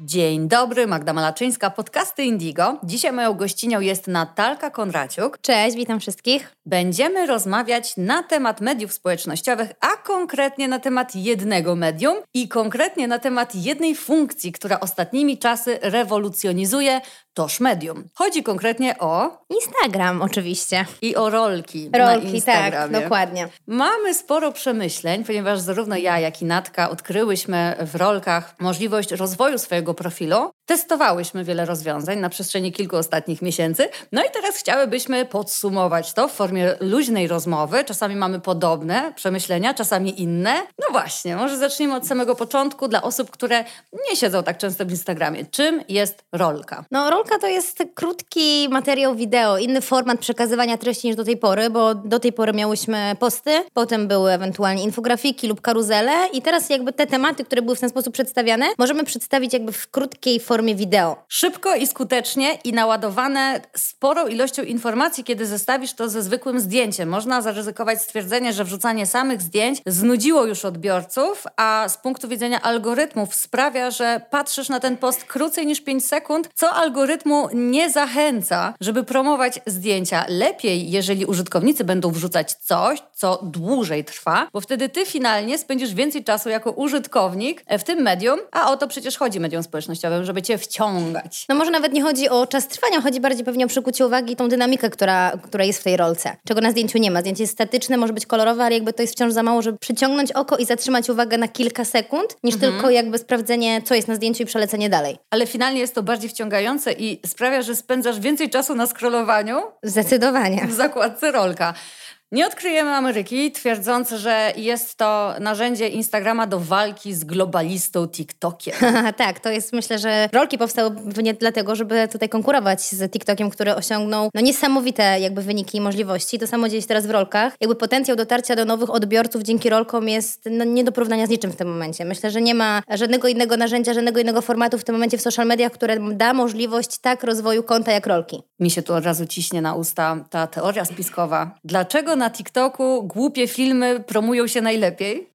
Dzień dobry, Magda Malaczyńska, podcasty Indigo. Dzisiaj moją gościnią jest Natalka Konraciuk. Cześć, witam wszystkich. Będziemy rozmawiać na temat mediów społecznościowych, a konkretnie na temat jednego medium i konkretnie na temat jednej funkcji, która ostatnimi czasy rewolucjonizuje toż medium. Chodzi konkretnie o... Instagram oczywiście. I o rolki, rolki tak, dokładnie. Mamy sporo przemyśleń, ponieważ zarówno ja, jak i Natka odkryłyśmy w rolkach możliwość rozwoju swojego profilu. Testowałyśmy wiele rozwiązań na przestrzeni kilku ostatnich miesięcy. No i teraz chciałybyśmy podsumować to w formie luźnej rozmowy. Czasami mamy podobne przemyślenia, czasami inne. No właśnie, może zacznijmy od samego początku dla osób, które nie siedzą tak często w Instagramie. Czym jest rolka? No rolka to jest krótki materiał wideo, inny format przekazywania treści niż do tej pory, bo do tej pory miałyśmy posty, potem były ewentualnie infografiki lub karuzele i teraz jakby te tematy, które były w ten sposób przedstawiane, możemy przedstawić jakby w krótkiej formie wideo. Szybko i skutecznie i naładowane sporą ilością informacji, kiedy zestawisz to ze zwykłym zdjęciem. Można zaryzykować stwierdzenie, że wrzucanie samych zdjęć znudziło już odbiorców, a z punktu widzenia algorytmów sprawia, że patrzysz na ten post krócej niż 5 sekund, co algorytm algorytmu nie zachęca, żeby promować zdjęcia. Lepiej, jeżeli użytkownicy będą wrzucać coś, co dłużej trwa, bo wtedy ty finalnie spędzisz więcej czasu jako użytkownik w tym medium, a o to przecież chodzi medium społecznościowym, żeby cię wciągać. No może nawet nie chodzi o czas trwania, chodzi bardziej pewnie o przykucie uwagi i tą dynamikę, która, która jest w tej rolce. Czego na zdjęciu nie ma. Zdjęcie jest statyczne, może być kolorowe, ale jakby to jest wciąż za mało, żeby przyciągnąć oko i zatrzymać uwagę na kilka sekund, niż mhm. tylko jakby sprawdzenie, co jest na zdjęciu i przelecenie dalej. Ale finalnie jest to bardziej wciągające i sprawia, że spędzasz więcej czasu na scrollowaniu. Zdecydowanie. W zakładce rolka. Nie odkryjemy Ameryki, twierdząc, że jest to narzędzie Instagrama do walki z globalistą TikTokiem. tak, to jest myślę, że rolki powstały nie dlatego, żeby tutaj konkurować z TikTokiem, który osiągnął no, niesamowite jakby wyniki i możliwości. To samo dzieje się teraz w rolkach. Jakby potencjał dotarcia do nowych odbiorców dzięki rolkom jest no, nie do porównania z niczym w tym momencie. Myślę, że nie ma żadnego innego narzędzia, żadnego innego formatu w tym momencie w social mediach, które da możliwość tak rozwoju konta jak rolki. Mi się tu od razu ciśnie na usta ta teoria spiskowa. Dlaczego na TikToku głupie filmy promują się najlepiej?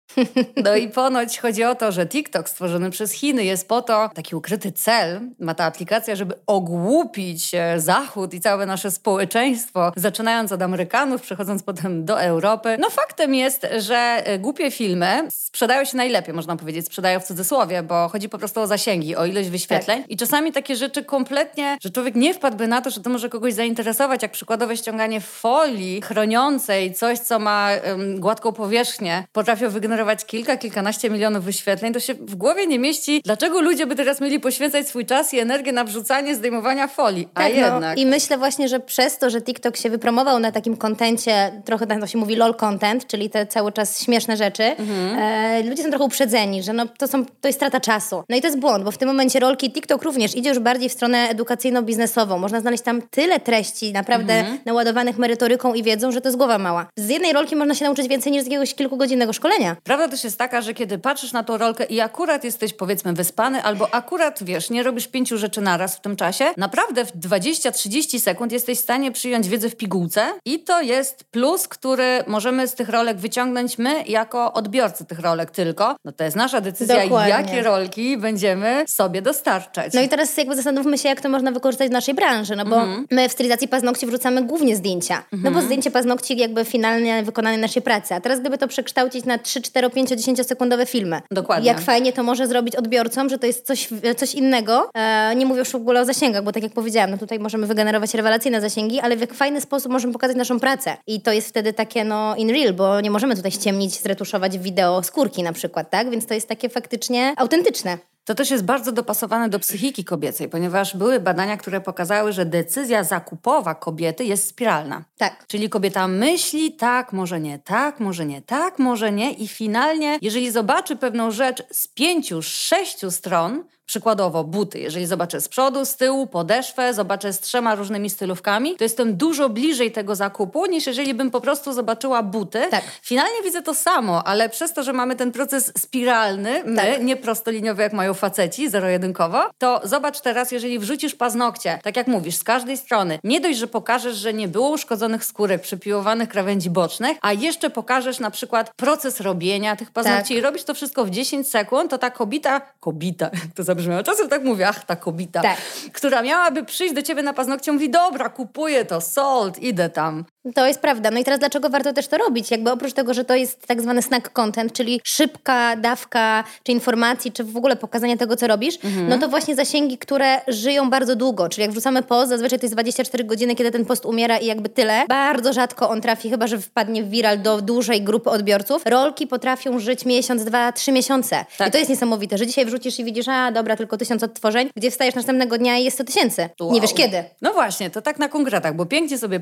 No i ponoć chodzi o to, że TikTok stworzony przez Chiny jest po to, taki ukryty cel ma ta aplikacja, żeby ogłupić Zachód i całe nasze społeczeństwo, zaczynając od Amerykanów, przechodząc potem do Europy. No faktem jest, że głupie filmy sprzedają się najlepiej, można powiedzieć, sprzedają w cudzysłowie, bo chodzi po prostu o zasięgi, o ilość wyświetleń tak. i czasami takie rzeczy kompletnie, że człowiek nie wpadłby na to, że to może kogoś zainteresować, jak przykładowe ściąganie folii chroniącej coś, co ma um, gładką powierzchnię, potrafią wygenerować generować kilka, kilkanaście milionów wyświetleń, to się w głowie nie mieści, dlaczego ludzie by teraz mieli poświęcać swój czas i energię na wrzucanie, zdejmowania folii. A tak, no. jednak. No. I myślę właśnie, że przez to, że TikTok się wypromował na takim kontencie, trochę tak to się mówi lol content, czyli te cały czas śmieszne rzeczy, mhm. e, ludzie są trochę uprzedzeni, że no, to, są, to jest strata czasu. No i to jest błąd, bo w tym momencie rolki TikTok również idzie już bardziej w stronę edukacyjno-biznesową. Można znaleźć tam tyle treści naprawdę mhm. naładowanych merytoryką i wiedzą, że to jest głowa mała. Z jednej rolki można się nauczyć więcej niż z jakiegoś kilkugodzinnego szkolenia. Prawda też jest taka, że kiedy patrzysz na tą rolkę i akurat jesteś powiedzmy wyspany, albo akurat wiesz, nie robisz pięciu rzeczy naraz w tym czasie, naprawdę w 20-30 sekund jesteś w stanie przyjąć wiedzę w pigułce i to jest plus, który możemy z tych rolek wyciągnąć my jako odbiorcy tych rolek tylko. No to jest nasza decyzja, Dokładnie. jakie rolki będziemy sobie dostarczać. No i teraz jakby zastanówmy się, jak to można wykorzystać w naszej branży, no bo mhm. my w stylizacji paznokci wrzucamy głównie zdjęcia. Mhm. No bo mhm. zdjęcie paznokci jakby finalnie wykonane naszej pracy. A teraz gdyby to przekształcić na 3, 4, 5, 10-sekundowe filmy. Dokładnie. Jak fajnie to może zrobić odbiorcom, że to jest coś, coś innego. E, nie mówię już w ogóle o zasięgach, bo tak jak powiedziałam, no tutaj możemy wygenerować rewelacyjne zasięgi, ale w jak fajny sposób możemy pokazać naszą pracę. I to jest wtedy takie no in real, bo nie możemy tutaj ściemnić, zretuszować wideo skórki na przykład, tak? Więc to jest takie faktycznie autentyczne. To też jest bardzo dopasowane do psychiki kobiecej, ponieważ były badania, które pokazały, że decyzja zakupowa kobiety jest spiralna. Tak. Czyli kobieta myśli tak, może nie tak, może nie tak, może nie i finalnie, jeżeli zobaczy pewną rzecz z pięciu, sześciu stron, Przykładowo buty. Jeżeli zobaczę z przodu, z tyłu, podeszwę, zobaczę z trzema różnymi stylówkami, to jestem dużo bliżej tego zakupu, niż jeżeli bym po prostu zobaczyła buty. Tak. Finalnie widzę to samo, ale przez to, że mamy ten proces spiralny, my, Tak. nie prostoliniowy jak mają faceci, zero-jedynkowo, to zobacz teraz, jeżeli wrzucisz paznokcie, tak jak mówisz, z każdej strony, nie dość, że pokażesz, że nie było uszkodzonych skórek, przypiłowanych krawędzi bocznych, a jeszcze pokażesz na przykład proces robienia tych paznokci Tak. i robisz to wszystko w 10 sekund, to ta kobita, kobita, to zabrzmiało, czasem tak mówię, ach, ta kobita, Tak. która miałaby przyjść do ciebie na paznokcie, mówi, dobra, kupuję to, sold, idę tam. To jest prawda. No i teraz dlaczego warto też to robić? Jakby oprócz tego, że to jest tak zwany snack content, czyli szybka dawka czy informacji, czy w ogóle pokazania tego, co robisz, no to właśnie zasięgi, które żyją bardzo długo. Czyli jak wrzucamy post, zazwyczaj to jest 24 godziny, kiedy ten post umiera i jakby tyle. Bardzo rzadko on trafi, chyba że wpadnie w viral do dużej grupy odbiorców. Rolki potrafią żyć miesiąc, dwa, trzy miesiące. Tak. I to jest niesamowite, że dzisiaj wrzucisz i widzisz, a dobra, tylko tysiąc odtworzeń, gdzie wstajesz następnego dnia i jest 100 tysięcy. Wow. Nie wiesz kiedy. No właśnie, to tak na konkretach, bo pięknie sobie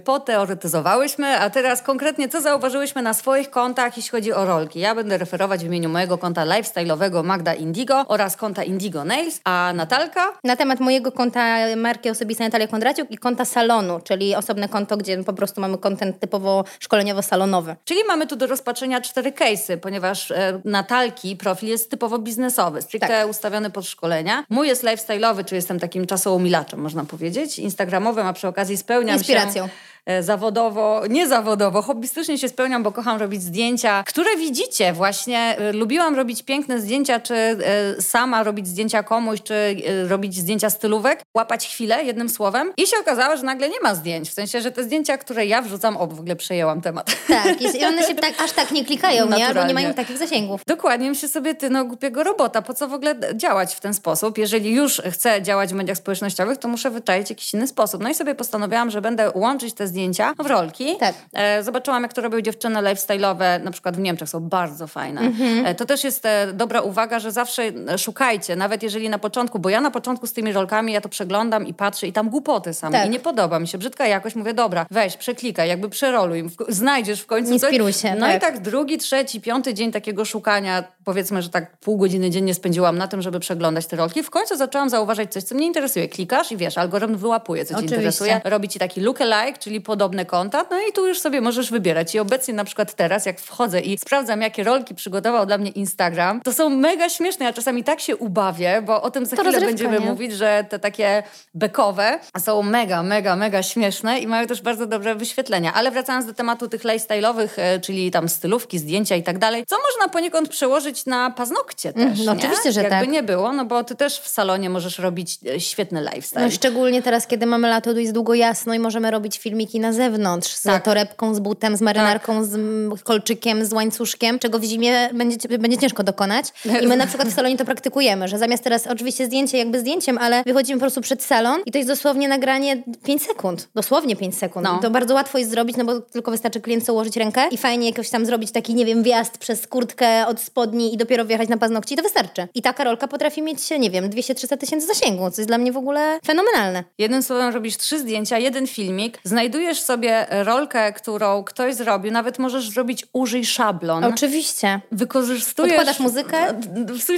a teraz konkretnie co zauważyłyśmy na swoich kontach, jeśli chodzi o rolki. Ja będę referować w imieniu mojego konta lifestyle'owego Magda Indigo oraz konta Indigo Nails, a Natalka Na temat mojego konta marki osobistej Natalia Kondraciuk i konta salonu, czyli osobne konto, gdzie po prostu mamy kontent typowo szkoleniowo-salonowy. Czyli mamy tu do rozpatrzenia cztery case'y, ponieważ e, Natalki profil jest typowo biznesowy, stricte Tak. ustawiony pod szkolenia. Mój jest lifestyle'owy, czyli jestem takim czasoumilaczem, można powiedzieć, instagramowym, a przy okazji spełniam Inspiracją. się zawodowo, nie zawodowo, hobbystycznie się spełniam, bo kocham robić zdjęcia, które widzicie właśnie. e, Lubiłam robić piękne zdjęcia, czy e, sama robić zdjęcia komuś, czy e, robić zdjęcia stylówek, łapać chwilę, jednym słowem. I się okazało, że nagle nie ma zdjęć. W sensie, że te zdjęcia, które ja wrzucam, o, w ogóle przejęłam temat. Tak, i one się tak, aż tak nie klikają, nie? Albo nie mają takich zasięgów. Dokładnie, myślę sobie, ty no głupiego robota, po co w ogóle działać w ten sposób? Jeżeli już chcę działać w mediach społecznościowych, to muszę wyczaić jakiś inny sposób. No i sobie postanowiłam, że będę łączyć te zdjęcia w rolki. Tak. E, zobaczyłam, jak to robią dziewczyny lifestyle'owe, na przykład w Niemczech są bardzo fajne. Mhm. E, to też jest e, dobra uwaga, że zawsze szukajcie, nawet jeżeli na początku, bo ja na początku z tymi rolkami, ja to przeglądam i patrzę i tam głupoty same Tak. i nie podoba mi się. Brzydka jakość, mówię, dobra, weź, przeklikaj, jakby przeroluj, znajdziesz w końcu Inspiruj coś. się, No i tak. tak drugi, trzeci, piąty dzień takiego szukania, powiedzmy, że tak pół godziny dziennie spędziłam na tym, żeby przeglądać te rolki. W końcu zaczęłam zauważać coś, co mnie interesuje. Klikasz i wiesz, algorytm wyłapuje, co ci Oczywiście. interesuje. Robi ci taki lookalike, czyli podobne konta, no i tu już sobie możesz wybierać. I obecnie na przykład teraz, jak wchodzę i sprawdzam, jakie rolki przygotował dla mnie Instagram, to są mega śmieszne. Ja czasami tak się ubawię, bo o tym za To chwilę będziemy nie? mówić, że te takie bekowe są mega, mega, mega śmieszne i mają też bardzo dobre wyświetlenia. Ale wracając do tematu tych lifestyle'owych, e, czyli tam stylówki, zdjęcia i tak dalej, co można poniekąd przełożyć na paznokcie też, no nie? oczywiście, że Jakby tak. nie było, no bo ty też w salonie możesz robić e, świetny lifestyle. No szczególnie teraz, kiedy mamy lato, jest długo jasno i możemy robić filmiki na zewnątrz z Tak. torebką, z butem, z marynarką, z mm, kolczykiem, z łańcuszkiem, czego w zimie będzie, będzie ciężko dokonać. I my na przykład w salonie to praktykujemy, że zamiast teraz oczywiście zdjęcie jakby zdjęciem, ale wychodzimy po prostu przed salon i to jest dosłownie nagranie 5 sekund. Dosłownie 5 sekund. No. To bardzo łatwo jest zrobić, no bo tylko wystarczy klientce ułożyć rękę i fajnie jakoś tam zrobić taki, nie wiem, wjazd przez kurtkę od spodni i dopiero wjechać na paznokci to wystarczy. I taka rolka potrafi mieć, nie wiem, 200-300 tysięcy zasięgu, co jest dla mnie w ogóle fenomenalne. Jednym słowem robisz trzy zdjęcia, jeden filmik, znajdujesz sobie rolkę, którą ktoś zrobił, nawet możesz zrobić użyj szablon. Oczywiście. Wykorzystujesz... Odkładasz muzykę?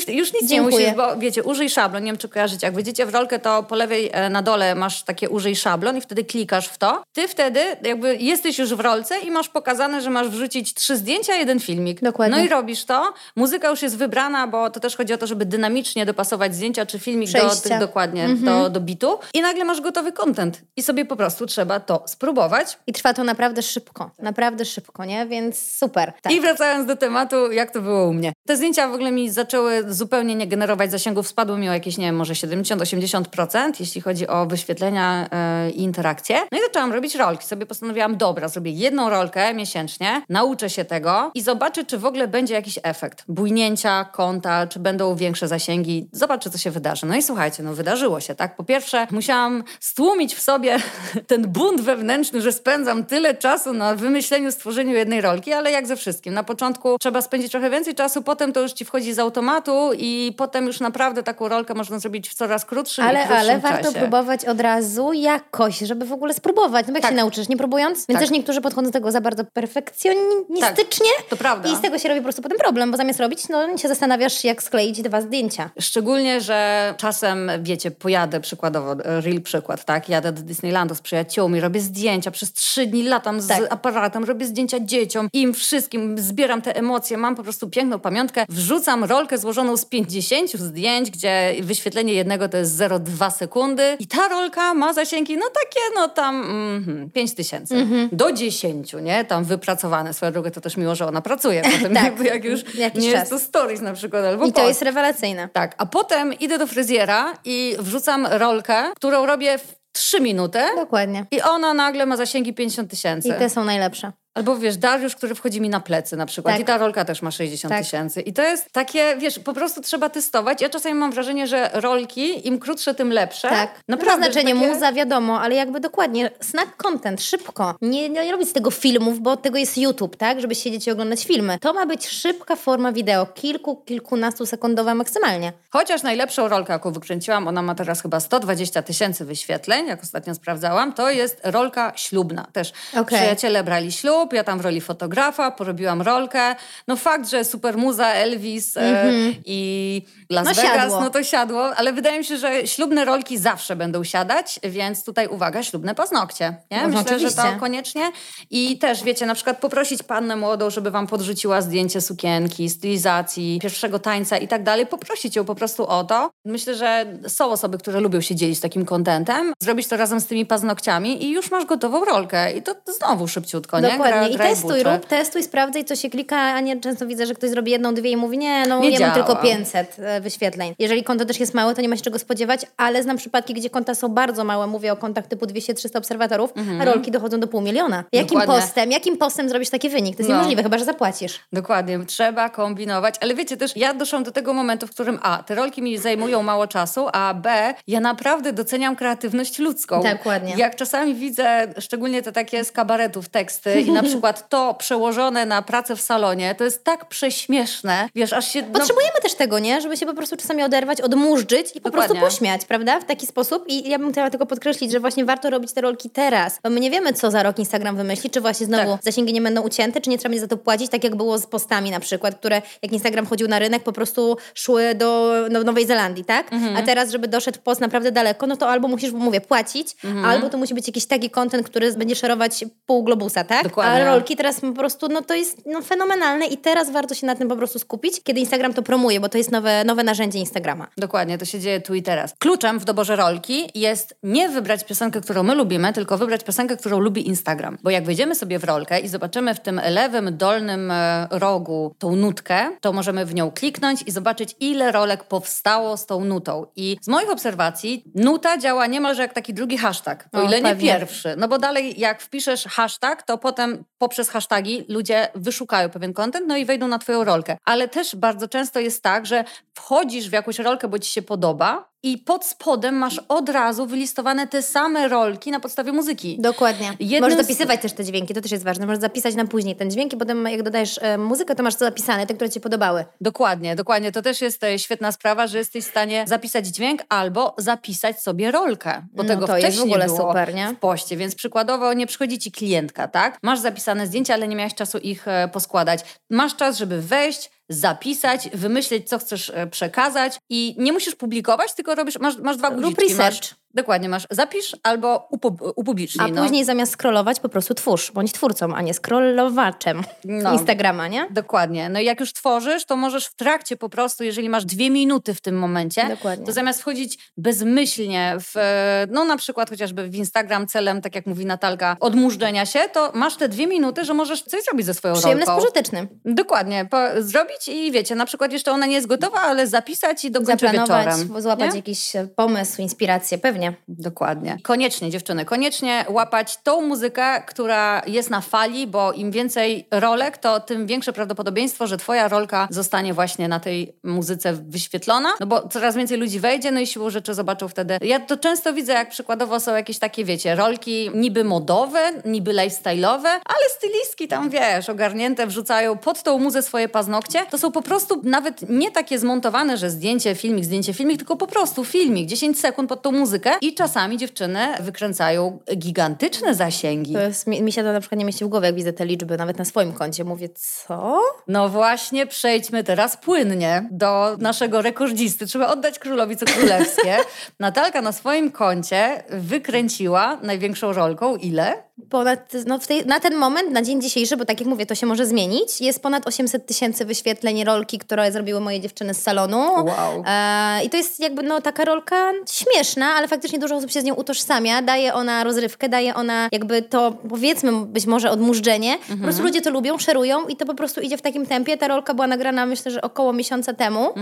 Już nic nie Dziękuję. musisz, bo wiecie, użyj szablon, nie wiem czy kojarzycie, jak wejdziecie w rolkę, to po lewej e, na dole masz takie użyj szablon i wtedy klikasz w to. Ty wtedy jakby jesteś już w rolce i masz pokazane, że masz wrzucić trzy zdjęcia, jeden filmik. Dokładnie. No i robisz to. Muzyka już jest wybrana, bo to też chodzi o to, żeby dynamicznie dopasować zdjęcia czy filmik do Przejścia. tych dokładnie, do, do bitu. I nagle masz gotowy content. I sobie po prostu trzeba to spróbować. I trwa to naprawdę szybko. Naprawdę szybko, nie? Więc super. Tak. I wracając do tematu, jak to było u mnie. Te zdjęcia w ogóle mi zaczęły zupełnie nie generować zasięgów. Spadło mi o jakieś, nie wiem, może 70-80%, jeśli chodzi o wyświetlenia e, i interakcje. No i zaczęłam robić rolki. Sobie postanowiłam, dobra, zrobię jedną rolkę miesięcznie, nauczę się tego i zobaczę, czy w ogóle będzie jakiś efekt. Bujnięcia konta, czy będą większe zasięgi. Zobaczę, co się wydarzy. No i słuchajcie, no wydarzyło się, tak? Po pierwsze, musiałam stłumić w sobie ten bunt wewnętrzny, że spędzam tyle czasu na wymyśleniu, stworzeniu jednej rolki, ale jak ze wszystkim. Na początku trzeba spędzić trochę więcej czasu, potem to już ci wchodzi z automatu i potem już naprawdę taką rolkę można zrobić w coraz krótszym Ale, ale warto czasie. próbować od razu jakoś, żeby w ogóle spróbować. No jak Tak. się nauczysz, nie próbując? Więc Tak. też niektórzy podchodzą do tego za bardzo perfekcjonistycznie. to prawda. I z tego się robi po prostu potem problem, bo zamiast robić, zrobić, no się zastanawiasz, jak skleić dwa zdjęcia. Szczególnie, że czasem, wiecie, pojadę przykładowo, real przykład, tak? Jadę do Disneylandu z przyjaciółmi, robię zdjęcia, przez trzy dni latam z Tak. aparatem, robię zdjęcia dzieciom, im wszystkim, zbieram te emocje, mam po prostu piękną pamiątkę, wrzucam rolkę złożoną z 50 zdjęć, gdzie wyświetlenie jednego to jest 0,2 sekundy i ta rolka ma zasięgi, no takie, no tam mm, 5 tysięcy. Mhm. Do 10, nie? Tam wypracowane. Swoją drogę to też miło, że ona pracuje potem, Tak. jak już Jakiś nie to stories na przykład, albo I to post. jest rewelacyjne. Tak, a potem idę do fryzjera i wrzucam rolkę, którą robię w 3 minuty Dokładnie. i ona nagle ma zasięgi 50 tysięcy. I te są najlepsze. Albo wiesz, Dariusz, który wchodzi mi na plecy na przykład Tak. i ta rolka też ma 60 Tak. tysięcy. I to jest takie, wiesz, po prostu trzeba testować. Ja czasami mam wrażenie, że rolki, im krótsze, tym lepsze. Tak. Naprawdę. Ma znaczenie takie... muza, wiadomo, ale jakby dokładnie, snack content, szybko. Nie, nie robić z tego filmów, bo od tego jest YouTube, tak? Żeby siedzieć i oglądać filmy. To ma być szybka forma wideo, kilku, kilkunastu sekundowa maksymalnie. Chociaż najlepszą rolkę, jaką wykręciłam, ona ma teraz chyba 120 tysięcy wyświetleń, jak ostatnio sprawdzałam, to jest rolka ślubna. Też Okej. przyjaciele brali ślub, ja tam w roli fotografa, porobiłam rolkę. No fakt, że super muza, Elvis e, i Las No Vegas, siadło. no to siadło, ale wydaje mi się, że ślubne rolki zawsze będą siadać, więc tutaj uwaga, ślubne paznokcie. Nie? No, Myślę, że oczywiście. to koniecznie. I też, wiecie, na przykład poprosić pannę młodą, żeby wam podrzuciła zdjęcie sukienki, stylizacji, pierwszego tańca i tak dalej. Poprosić ją po prostu o to. Myślę, że są osoby, które lubią się dzielić takim kontentem. Zrobić to razem z tymi paznokciami i już masz gotową rolkę. I to znowu szybciutko, nie? Dokładnie. I testuj, rób, testuj, sprawdzaj, co się klika, a nie często widzę, że ktoś zrobi jedną, dwie i mówi, nie, no Nie ja mam tylko 500 e, wyświetleń. Jeżeli konto też jest małe, to nie ma się czego spodziewać, ale znam przypadki, gdzie konta są bardzo małe, mówię o kontach typu 200-300 obserwatorów, a rolki dochodzą do pół miliona. Jakim Mhm. Dokładnie. postem, jakim postem zrobisz taki wynik? To jest No. niemożliwe, chyba, że zapłacisz. Dokładnie, trzeba kombinować, ale wiecie też, ja doszłam do tego momentu, w którym A, te rolki mi zajmują mało czasu, a B, ja naprawdę doceniam kreatywność ludzką. Dokładnie. Jak czasami widzę, szczególnie te takie z kabaretów teksty i na przykład to przełożone na pracę w salonie, to jest tak prześmieszne, wiesz, aż się... No, Potrzebujemy też tego, nie? Żeby się po prostu czasami oderwać, odmurzyć i po Dokładnie. prostu pośmiać, prawda? W taki sposób. I ja bym chciała tylko podkreślić, że właśnie warto robić te rolki teraz, bo my nie wiemy, co za rok Instagram wymyśli, czy właśnie znowu Tak. zasięgi nie będą ucięte, czy nie trzeba będzie za to płacić, tak jak było z postami na przykład, które jak Instagram chodził na rynek, po prostu szły do no, Nowej Zelandii, tak? Mhm. A teraz, żeby doszedł post naprawdę daleko, no to albo musisz, mówię, płacić, Mhm. albo to musi być jakiś taki content, który będzie szerować pół globusa, tak? Dokładnie. A rolki teraz po prostu, no to jest no, fenomenalne i teraz warto się na tym po prostu skupić, kiedy Instagram to promuje, bo to jest nowe, nowe narzędzie Instagrama. Dokładnie, to się dzieje tu i teraz. Kluczem w doborze rolki jest nie wybrać piosenkę, którą my lubimy, tylko wybrać piosenkę, którą lubi Instagram. Bo jak wejdziemy sobie w rolkę i zobaczymy w tym lewym, dolnym e, rogu tą nutkę, to możemy w nią kliknąć i zobaczyć, ile rolek powstało z tą nutą. I z moich obserwacji, nuta działa niemalże jak taki drugi hashtag, o O, ile nie pierwszy. No bo dalej, jak wpiszesz hashtag, to potem poprzez hashtagi ludzie wyszukają pewien content, no i wejdą na twoją rolkę. Ale też bardzo często jest tak, że wchodzisz w jakąś rolkę, bo ci się podoba i pod spodem masz od razu wylistowane te same rolki na podstawie muzyki. Dokładnie. Jednym Możesz z- zapisywać też te dźwięki, to też jest ważne. Możesz zapisać na później ten dźwięk i potem jak dodajesz e, muzykę, to masz to zapisane, te, które ci podobały. Dokładnie, dokładnie. To też jest e, świetna sprawa, że jesteś w stanie zapisać dźwięk albo zapisać sobie rolkę. Bo No tego to jest w ogóle było super, nie? w poście, więc przykładowo nie przychodzi ci klientka, tak? Masz zapisane zdjęcia, ale nie miałeś czasu ich e, poskładać. Masz czas, żeby wejść, zapisać, wymyśleć, co chcesz e, przekazać i nie musisz publikować, tylko robisz, masz, masz dwa Rób guziczki. research. Masz, dokładnie, masz zapisz albo upub- upublicznij. A no. później zamiast scrollować, po prostu twórz. Bądź twórcą, a nie scrollowaczem No. Instagrama, nie? Dokładnie. No i jak już tworzysz, to możesz w trakcie po prostu, jeżeli masz dwie minuty w tym momencie, Dokładnie. to zamiast wchodzić bezmyślnie w, e, no na przykład chociażby w Instagram celem, tak jak mówi Natalka, odmurzdzenia się, to masz te dwie minuty, że możesz coś zrobić ze swoją Przyjemne rolką. pożytecznym. Dokładnie. Po, zrobić i wiecie, na przykład jeszcze ona nie jest gotowa, ale zapisać i Zaplanować, wieczorem. złapać Nie? jakiś pomysł, inspirację, pewnie. Dokładnie. Koniecznie, dziewczyny, koniecznie łapać tą muzykę, która jest na fali, bo im więcej rolek, to tym większe prawdopodobieństwo, że twoja rolka zostanie właśnie na tej muzyce wyświetlona, no bo coraz więcej ludzi wejdzie, no i siłą rzeczy zobaczą wtedy. Ja to często widzę, jak przykładowo są jakieś takie, wiecie, rolki niby modowe, niby lifestyle'owe, ale stylistki tam, wiesz, ogarnięte, wrzucają pod tą muzę swoje paznokcie. To są po prostu nawet nie takie zmontowane, że zdjęcie, filmik, zdjęcie, filmik, tylko po prostu filmik, 10 sekund pod tą muzykę i czasami dziewczyny wykręcają gigantyczne zasięgi. To jest, mi, mi się to na przykład nie mieści w głowie, jak widzę te liczby, nawet na swoim koncie. Mówię, co? No właśnie, przejdźmy teraz płynnie do naszego rekordzisty. Trzeba oddać królowi co królewskie. Natalka na swoim koncie wykręciła największą rolką ile? Ponad, no w tej, na ten moment, na dzień dzisiejszy, bo tak jak mówię, to się może zmienić, jest ponad 800 tysięcy wyświetleń rolki, które zrobiły moje dziewczyny z salonu. Wow. E, I to jest jakby no, taka rolka śmieszna, ale faktycznie dużo osób się z nią utożsamia. Daje ona rozrywkę, daje ona jakby to, powiedzmy, być może odmurzdzenie. Po prostu ludzie to lubią, szerują i to po prostu idzie w takim tempie. Ta rolka była nagrana, myślę, że około miesiąca temu,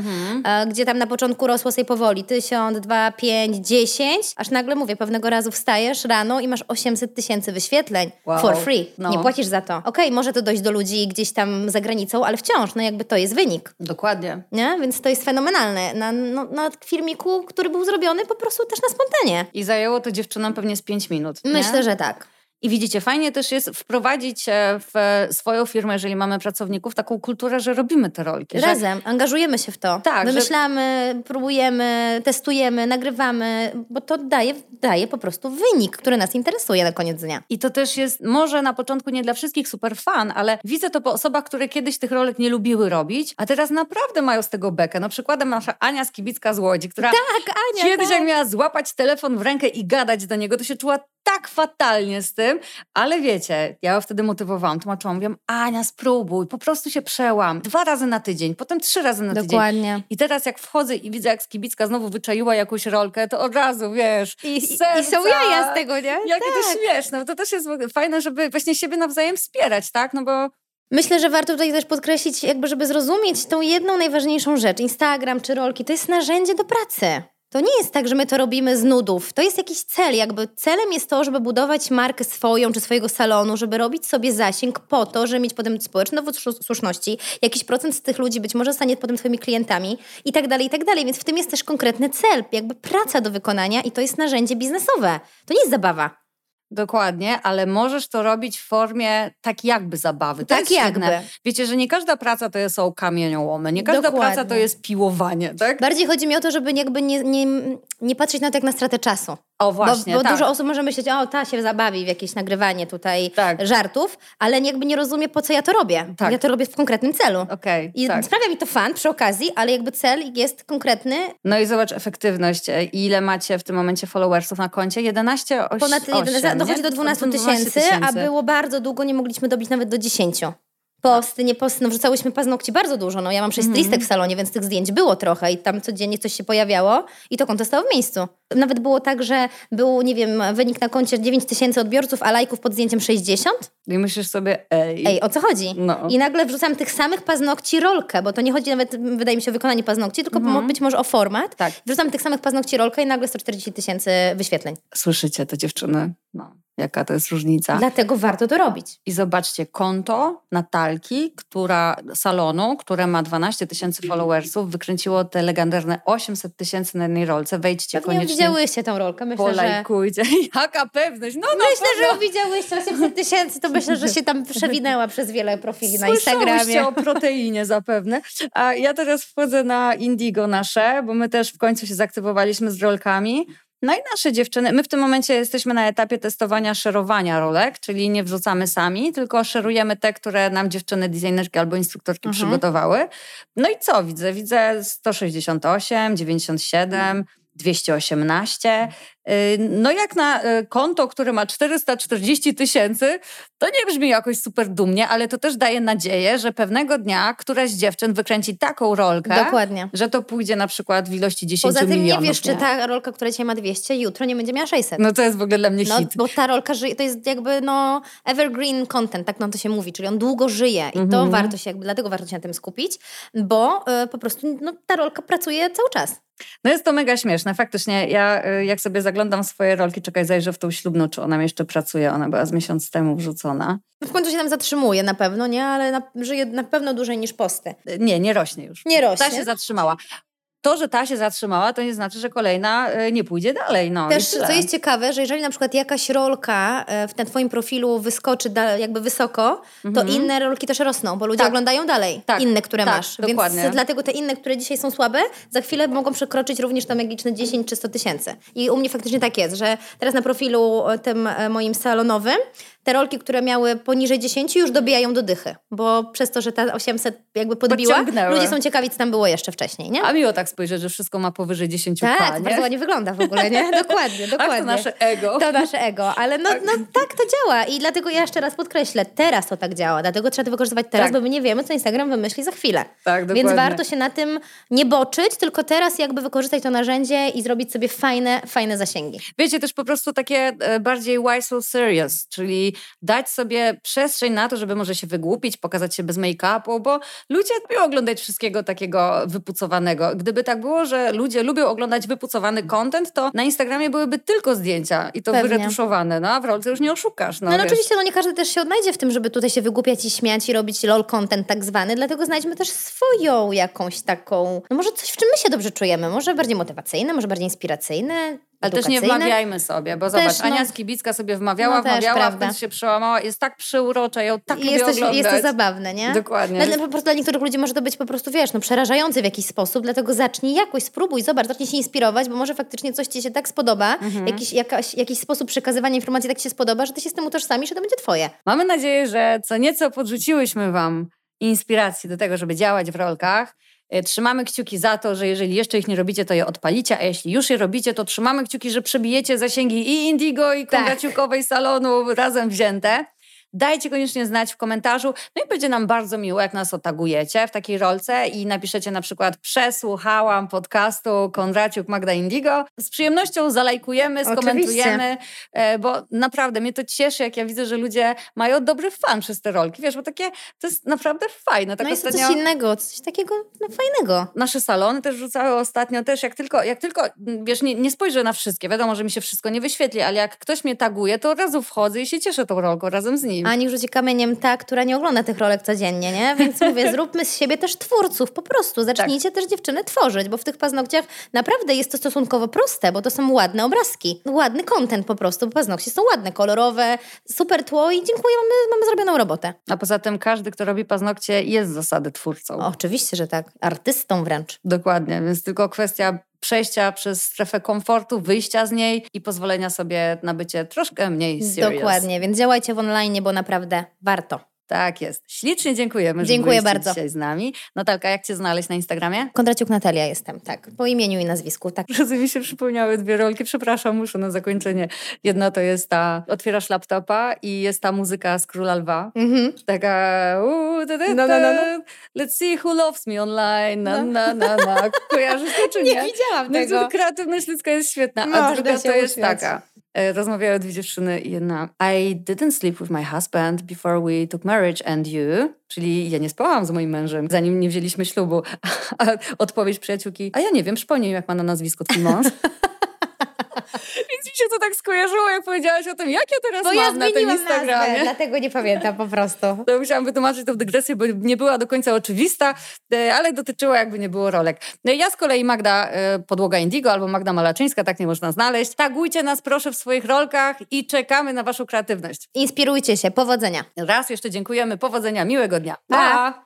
e, gdzie tam na początku rosło sobie powoli. Tysiąc, dwa, pięć, dziesięć, aż nagle, mówię, pewnego razu wstajesz rano i masz 800 tysięcy wyświetleń Wow. for free. No. Nie płacisz za to. Okej, może to dojść do ludzi gdzieś tam za granicą, ale wciąż, no jakby to jest wynik. Dokładnie. Nie? Więc to jest fenomenalne. Na, no, na filmiku, który był zrobiony po prostu też na I zajęło to dziewczynom pewnie z 5 minut. nie? Myślę, że tak. I widzicie, fajnie też jest wprowadzić e, w swoją firmę, jeżeli mamy pracowników, taką kulturę, że robimy te rolki. Że Razem, angażujemy się w to. Tak, że- Wymyślamy, próbujemy, testujemy, nagrywamy, bo to daje, daje po prostu wynik, który nas interesuje na koniec dnia. I to też jest może na początku nie dla wszystkich super fan, ale widzę to po osobach, które kiedyś tych rolek nie lubiły robić, a teraz naprawdę mają z tego bekę. No przykładem nasza Ania Skibicka z Łodzi, która Tak, Ania, kiedyś tak. jak miała złapać telefon w rękę i gadać do niego, to się czuła tak fatalnie z tym, ale wiecie, ja wtedy motywowałam, tłumaczyłam, mówiłam, Ania spróbuj, po prostu się przełam. Dwa razy na tydzień, potem trzy razy na tydzień. Dokładnie. I teraz jak wchodzę i widzę, jak Skibicka znowu wyczaiła jakąś rolkę, to od razu, wiesz, I, i, są jaja z tego, nie? Jakie to Tak. śmieszne. bo To też jest fajne, żeby właśnie siebie nawzajem wspierać, tak? No bo Myślę, że warto tutaj też podkreślić, jakby żeby zrozumieć tą jedną najważniejszą rzecz. Instagram czy rolki to jest narzędzie do pracy. To nie jest tak, że my to robimy z nudów. To jest jakiś cel. Jakby celem jest to, żeby budować markę swoją czy swojego salonu, żeby robić sobie zasięg po to, żeby mieć potem społeczne słuszności. Jakiś procent z tych ludzi być może stanie potem twoimi klientami i tak dalej, i tak dalej. Więc w tym jest też konkretny cel, jakby praca do wykonania i to jest narzędzie biznesowe. To nie jest zabawa. Dokładnie, ale możesz to robić w formie tak jakby zabawy. To Tak jakby. świetne. Wiecie, że nie każda praca to są kamieniołomy, nie każda Dokładnie. praca to jest piłowanie, tak? Bardziej chodzi mi o to, żeby jakby nie, nie, nie patrzeć na to jak na stratę czasu. O właśnie, bo bo tak. dużo osób może myśleć, o ta się zabawi w jakieś nagrywanie tutaj Tak. żartów, ale jakby nie rozumie, po co ja to robię. Tak. Ja to robię w konkretnym celu. Okej, I tak. sprawia mi to fan przy okazji, ale jakby cel jest konkretny. No i zobacz efektywność. E, Ile macie w tym momencie followersów na koncie? 11, 8, Ponad 11, dochodzi do 12 tysięcy, a było bardzo długo, nie mogliśmy dobić nawet do 10. Posty, nie posty, no wrzucałyśmy paznokci bardzo dużo. No ja mam sześć Mhm. listek w salonie, więc tych zdjęć było trochę i tam codziennie coś się pojawiało i to konto stało w miejscu. Nawet było tak, że był, nie wiem, wynik na koncie 9 tysięcy odbiorców, a lajków pod zdjęciem 60. I myślisz sobie, ej, Ej, o co chodzi? No. I nagle wrzucam tych samych paznokci rolkę, bo to nie chodzi nawet, wydaje mi się, o wykonanie paznokci, tylko mo- być może o format. Mhm. Tak. Wrzucam tych samych paznokci rolkę i nagle 140 tysięcy wyświetleń. słyszycie to dziewczyny? No, jaka to jest różnica. Dlatego warto to robić. I zobaczcie, konto Natalki, która salonu, które ma 12 tysięcy followersów, wykręciło te legendarne 800 tysięcy na jednej rolce. Wejdźcie Pewnie koniecznie, widziałyście tą rolkę. Myślę, że... polajkujcie. Jaka pewność! No, no Myślę, że ją widziałyście 800 tysięcy, to myślę, że się tam przewinęła przez wiele profili na Instagramie. o proteinie zapewne. A ja teraz wchodzę na Indigo nasze, bo my też w końcu się zaktywowaliśmy z rolkami. No i nasze dziewczyny, my w tym momencie jesteśmy na etapie testowania szerowania rolek, czyli nie wrzucamy sami, tylko szerujemy te, które nam dziewczyny designerki albo instruktorki Mhm. przygotowały. No i co widzę? Widzę 168, 97, 218. Yy, No jak na y, konto, które ma 440 tysięcy, to nie brzmi jakoś super dumnie, ale to też daje nadzieję, że pewnego dnia któraś z dziewczyn wykręci taką rolkę, Dokładnie. że to pójdzie na przykład w ilości 10 Poza tym nie milionów. wiesz, czy ta rolka, która dzisiaj ma 200, jutro nie będzie miała 600. No to jest w ogóle dla mnie No, hit. bo ta rolka żyje, to jest jakby no evergreen content, tak nam to się mówi, czyli on długo żyje i to Mhm. warto się, jakby dlatego warto się na tym skupić, bo y, po prostu no, ta rolka pracuje cały czas. No jest to mega śmieszne, faktycznie. Ja y, jak sobie zaglądam swoje rolki, czekaj, zajrzę w tą ślubną, czy ona jeszcze pracuje. Ona była z miesiąc temu wrzucona. W końcu się tam zatrzymuje na pewno, nie? Ale na, żyje na pewno dłużej niż posty. Nie, nie rośnie już. Nie rośnie. Ta się zatrzymała. To, że ta się zatrzymała, to nie znaczy, że kolejna e, nie pójdzie dalej. No, Też, co jest ciekawe, że jeżeli na przykład jakaś rolka e, w na twoim profilu wyskoczy da, jakby wysoko, mhm. to inne rolki też rosną, bo ludzie tak. oglądają dalej tak. inne, które tak, masz. Dokładnie. Więc dlatego te inne, które dzisiaj są słabe, za chwilę mogą przekroczyć również to magiczne 10 czy 100 tysięcy. I u mnie faktycznie tak jest, że teraz na profilu e, tym moim salonowym te rolki, które miały poniżej 10 już dobijają do dychy, bo przez to, że ta 800 jakby podbiła, ludzie są ciekawi, co tam było jeszcze wcześniej, nie? A miło tak spojrzeć, że wszystko ma powyżej 10 Tak, K, to bardzo ładnie wygląda w ogóle, nie? Dokładnie, dokładnie. to nasze ego. To nasze ego, ale no, no tak to działa i dlatego ja jeszcze raz podkreślę, teraz to tak działa, dlatego trzeba to wykorzystywać teraz, tak. bo my nie wiemy, co Instagram wymyśli za chwilę. Tak, dokładnie. Więc warto się na tym nie boczyć, tylko teraz jakby wykorzystać to narzędzie i zrobić sobie fajne, fajne zasięgi. Wiecie, też po prostu takie e, bardziej why so serious, czyli dać sobie sobie przestrzeń na to, żeby może się wygłupić, pokazać się bez make-upu, bo ludzie lubią oglądać wszystkiego takiego wypucowanego. Gdyby tak było, że ludzie lubią oglądać wypucowany content, to na Instagramie byłyby tylko zdjęcia i to Pewnie. wyretuszowane, no a w rolce już nie oszukasz. No, no, no oczywiście, no nie każdy też się odnajdzie w tym, żeby tutaj się wygłupiać i śmiać i robić lol content tak zwany, dlatego znajdźmy też swoją jakąś taką, no może coś, w czym my się dobrze czujemy, może bardziej motywacyjne, może bardziej inspiracyjne, ale też nie wmawiajmy sobie, bo zobacz, też, no, Ania Skibicka sobie wmawiała, no wmawiała, a wtedy się przełamała. Jest tak przeurocza, ją tak I lubię jest to, oglądać. Jest to zabawne, nie? Dokładnie. Dla, po prostu dla niektórych ludzi może to być po prostu, wiesz, no przerażające w jakiś sposób, dlatego zacznij jakoś, spróbuj, zobacz, zacznij się inspirować, bo może faktycznie coś ci się tak spodoba, mhm. jakiś, jakaś, jakiś sposób przekazywania informacji tak ci się spodoba, że ty się z tym utożsamisz, że to będzie twoje. Mamy nadzieję, że co nieco podrzuciłyśmy wam inspiracji do tego, żeby działać w rolkach. E, trzymamy kciuki za to, że jeżeli jeszcze ich nie robicie, to je odpalicie, a jeśli już je robicie, to trzymamy kciuki, że przebijecie zasięgi i Indigo, i Kongaciukowej tak. salonu razem wzięte. Dajcie koniecznie znać w komentarzu. No i będzie nam bardzo miło, jak nas otagujecie w takiej rolce i napiszecie na przykład przesłuchałam podcastu Konraciuk Magda Indigo. Z przyjemnością zalajkujemy, skomentujemy, Oczywiście. Bo naprawdę mnie to cieszy, jak ja widzę, że ludzie mają dobry fan przez te rolki. Wiesz, bo takie, to jest naprawdę fajne. Tak no jest ostatnio... coś innego, coś takiego no, fajnego. Nasze salony też rzucały ostatnio też, jak tylko, jak tylko wiesz, nie, nie spojrzę na wszystkie, wiadomo, że mi się wszystko nie wyświetli, ale jak ktoś mnie taguje, to od razu wchodzę i się cieszę tą rolką razem z nim. Ani rzuci kamieniem ta, która nie ogląda tych rolek codziennie, nie? Więc mówię, zróbmy z siebie też twórców, po prostu. Zacznijcie tak. też dziewczyny tworzyć, bo w tych paznokciach naprawdę jest to stosunkowo proste, bo to są ładne obrazki. Ładny content po prostu, bo paznokcie są ładne, kolorowe, super tło i dziękuję, mamy, mamy zrobioną robotę. A poza tym każdy, kto robi paznokcie jest z zasady twórcą. O, oczywiście, że tak. Artystą wręcz. Dokładnie, więc tylko kwestia przejścia przez strefę komfortu, wyjścia z niej i pozwolenia sobie na bycie troszkę mniej serious. Dokładnie, więc działajcie w online, bo naprawdę warto. Tak jest. Ślicznie dziękujemy, Dziękuję że bardzo. dzisiaj z nami. Natalka, jak Cię znaleźć na Instagramie? Kondraciuk Natalia jestem, tak. Po imieniu i nazwisku, tak. Że mi się przypomniały dwie rolki. Przepraszam, muszę na zakończenie. Jedna to jest ta, otwierasz laptopa i jest ta muzyka z Króla Lwa. Mhm. Taka uu, da, da, no, no, no, no. Let's see who loves me online. Na, no. na, na, na. Kojarzysz to czy nie? Nie widziałam no, tego. Kreatywność ludzka jest świetna. A druga to jest taka. E, rozmawiały dwie dziewczyny i jedna I didn't sleep with my husband before we took marriage and you, czyli ja nie spałam z moim mężem, zanim nie wzięliśmy ślubu. A odpowiedź przyjaciółki, a ja nie wiem, przypomnij mi, jak ma na nazwisko twój mąż. Więc mi się to tak skojarzyło, jak powiedziałaś o tym, jak ja teraz bo mam ja na tym Instagramie. Nazwę, dlatego nie pamiętam po prostu. To musiałam wytłumaczyć tę dygresję, bo nie była do końca oczywista, e, ale dotyczyła jakby nie było rolek. No ja z kolei Magda e, Podłoga Indigo albo Magda Malaczyńska, tak nie można znaleźć. Tagujcie nas proszę w swoich rolkach i czekamy na waszą kreatywność. Inspirujcie się. Powodzenia. Raz jeszcze dziękujemy. Powodzenia. Miłego dnia. Pa! pa.